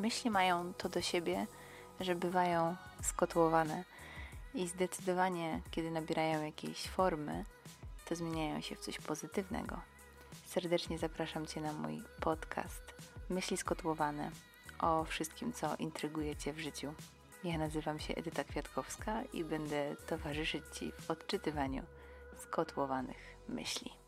Myśli mają to do siebie, że bywają skotłowane i zdecydowanie, kiedy nabierają jakiejś formy, to zmieniają się w coś pozytywnego. Serdecznie zapraszam Cię na mój podcast Myśli skotłowane o wszystkim, co intryguje Cię w życiu. Ja nazywam się Edyta Kwiatkowska i będę towarzyszyć Ci w odczytywaniu skotłowanych myśli.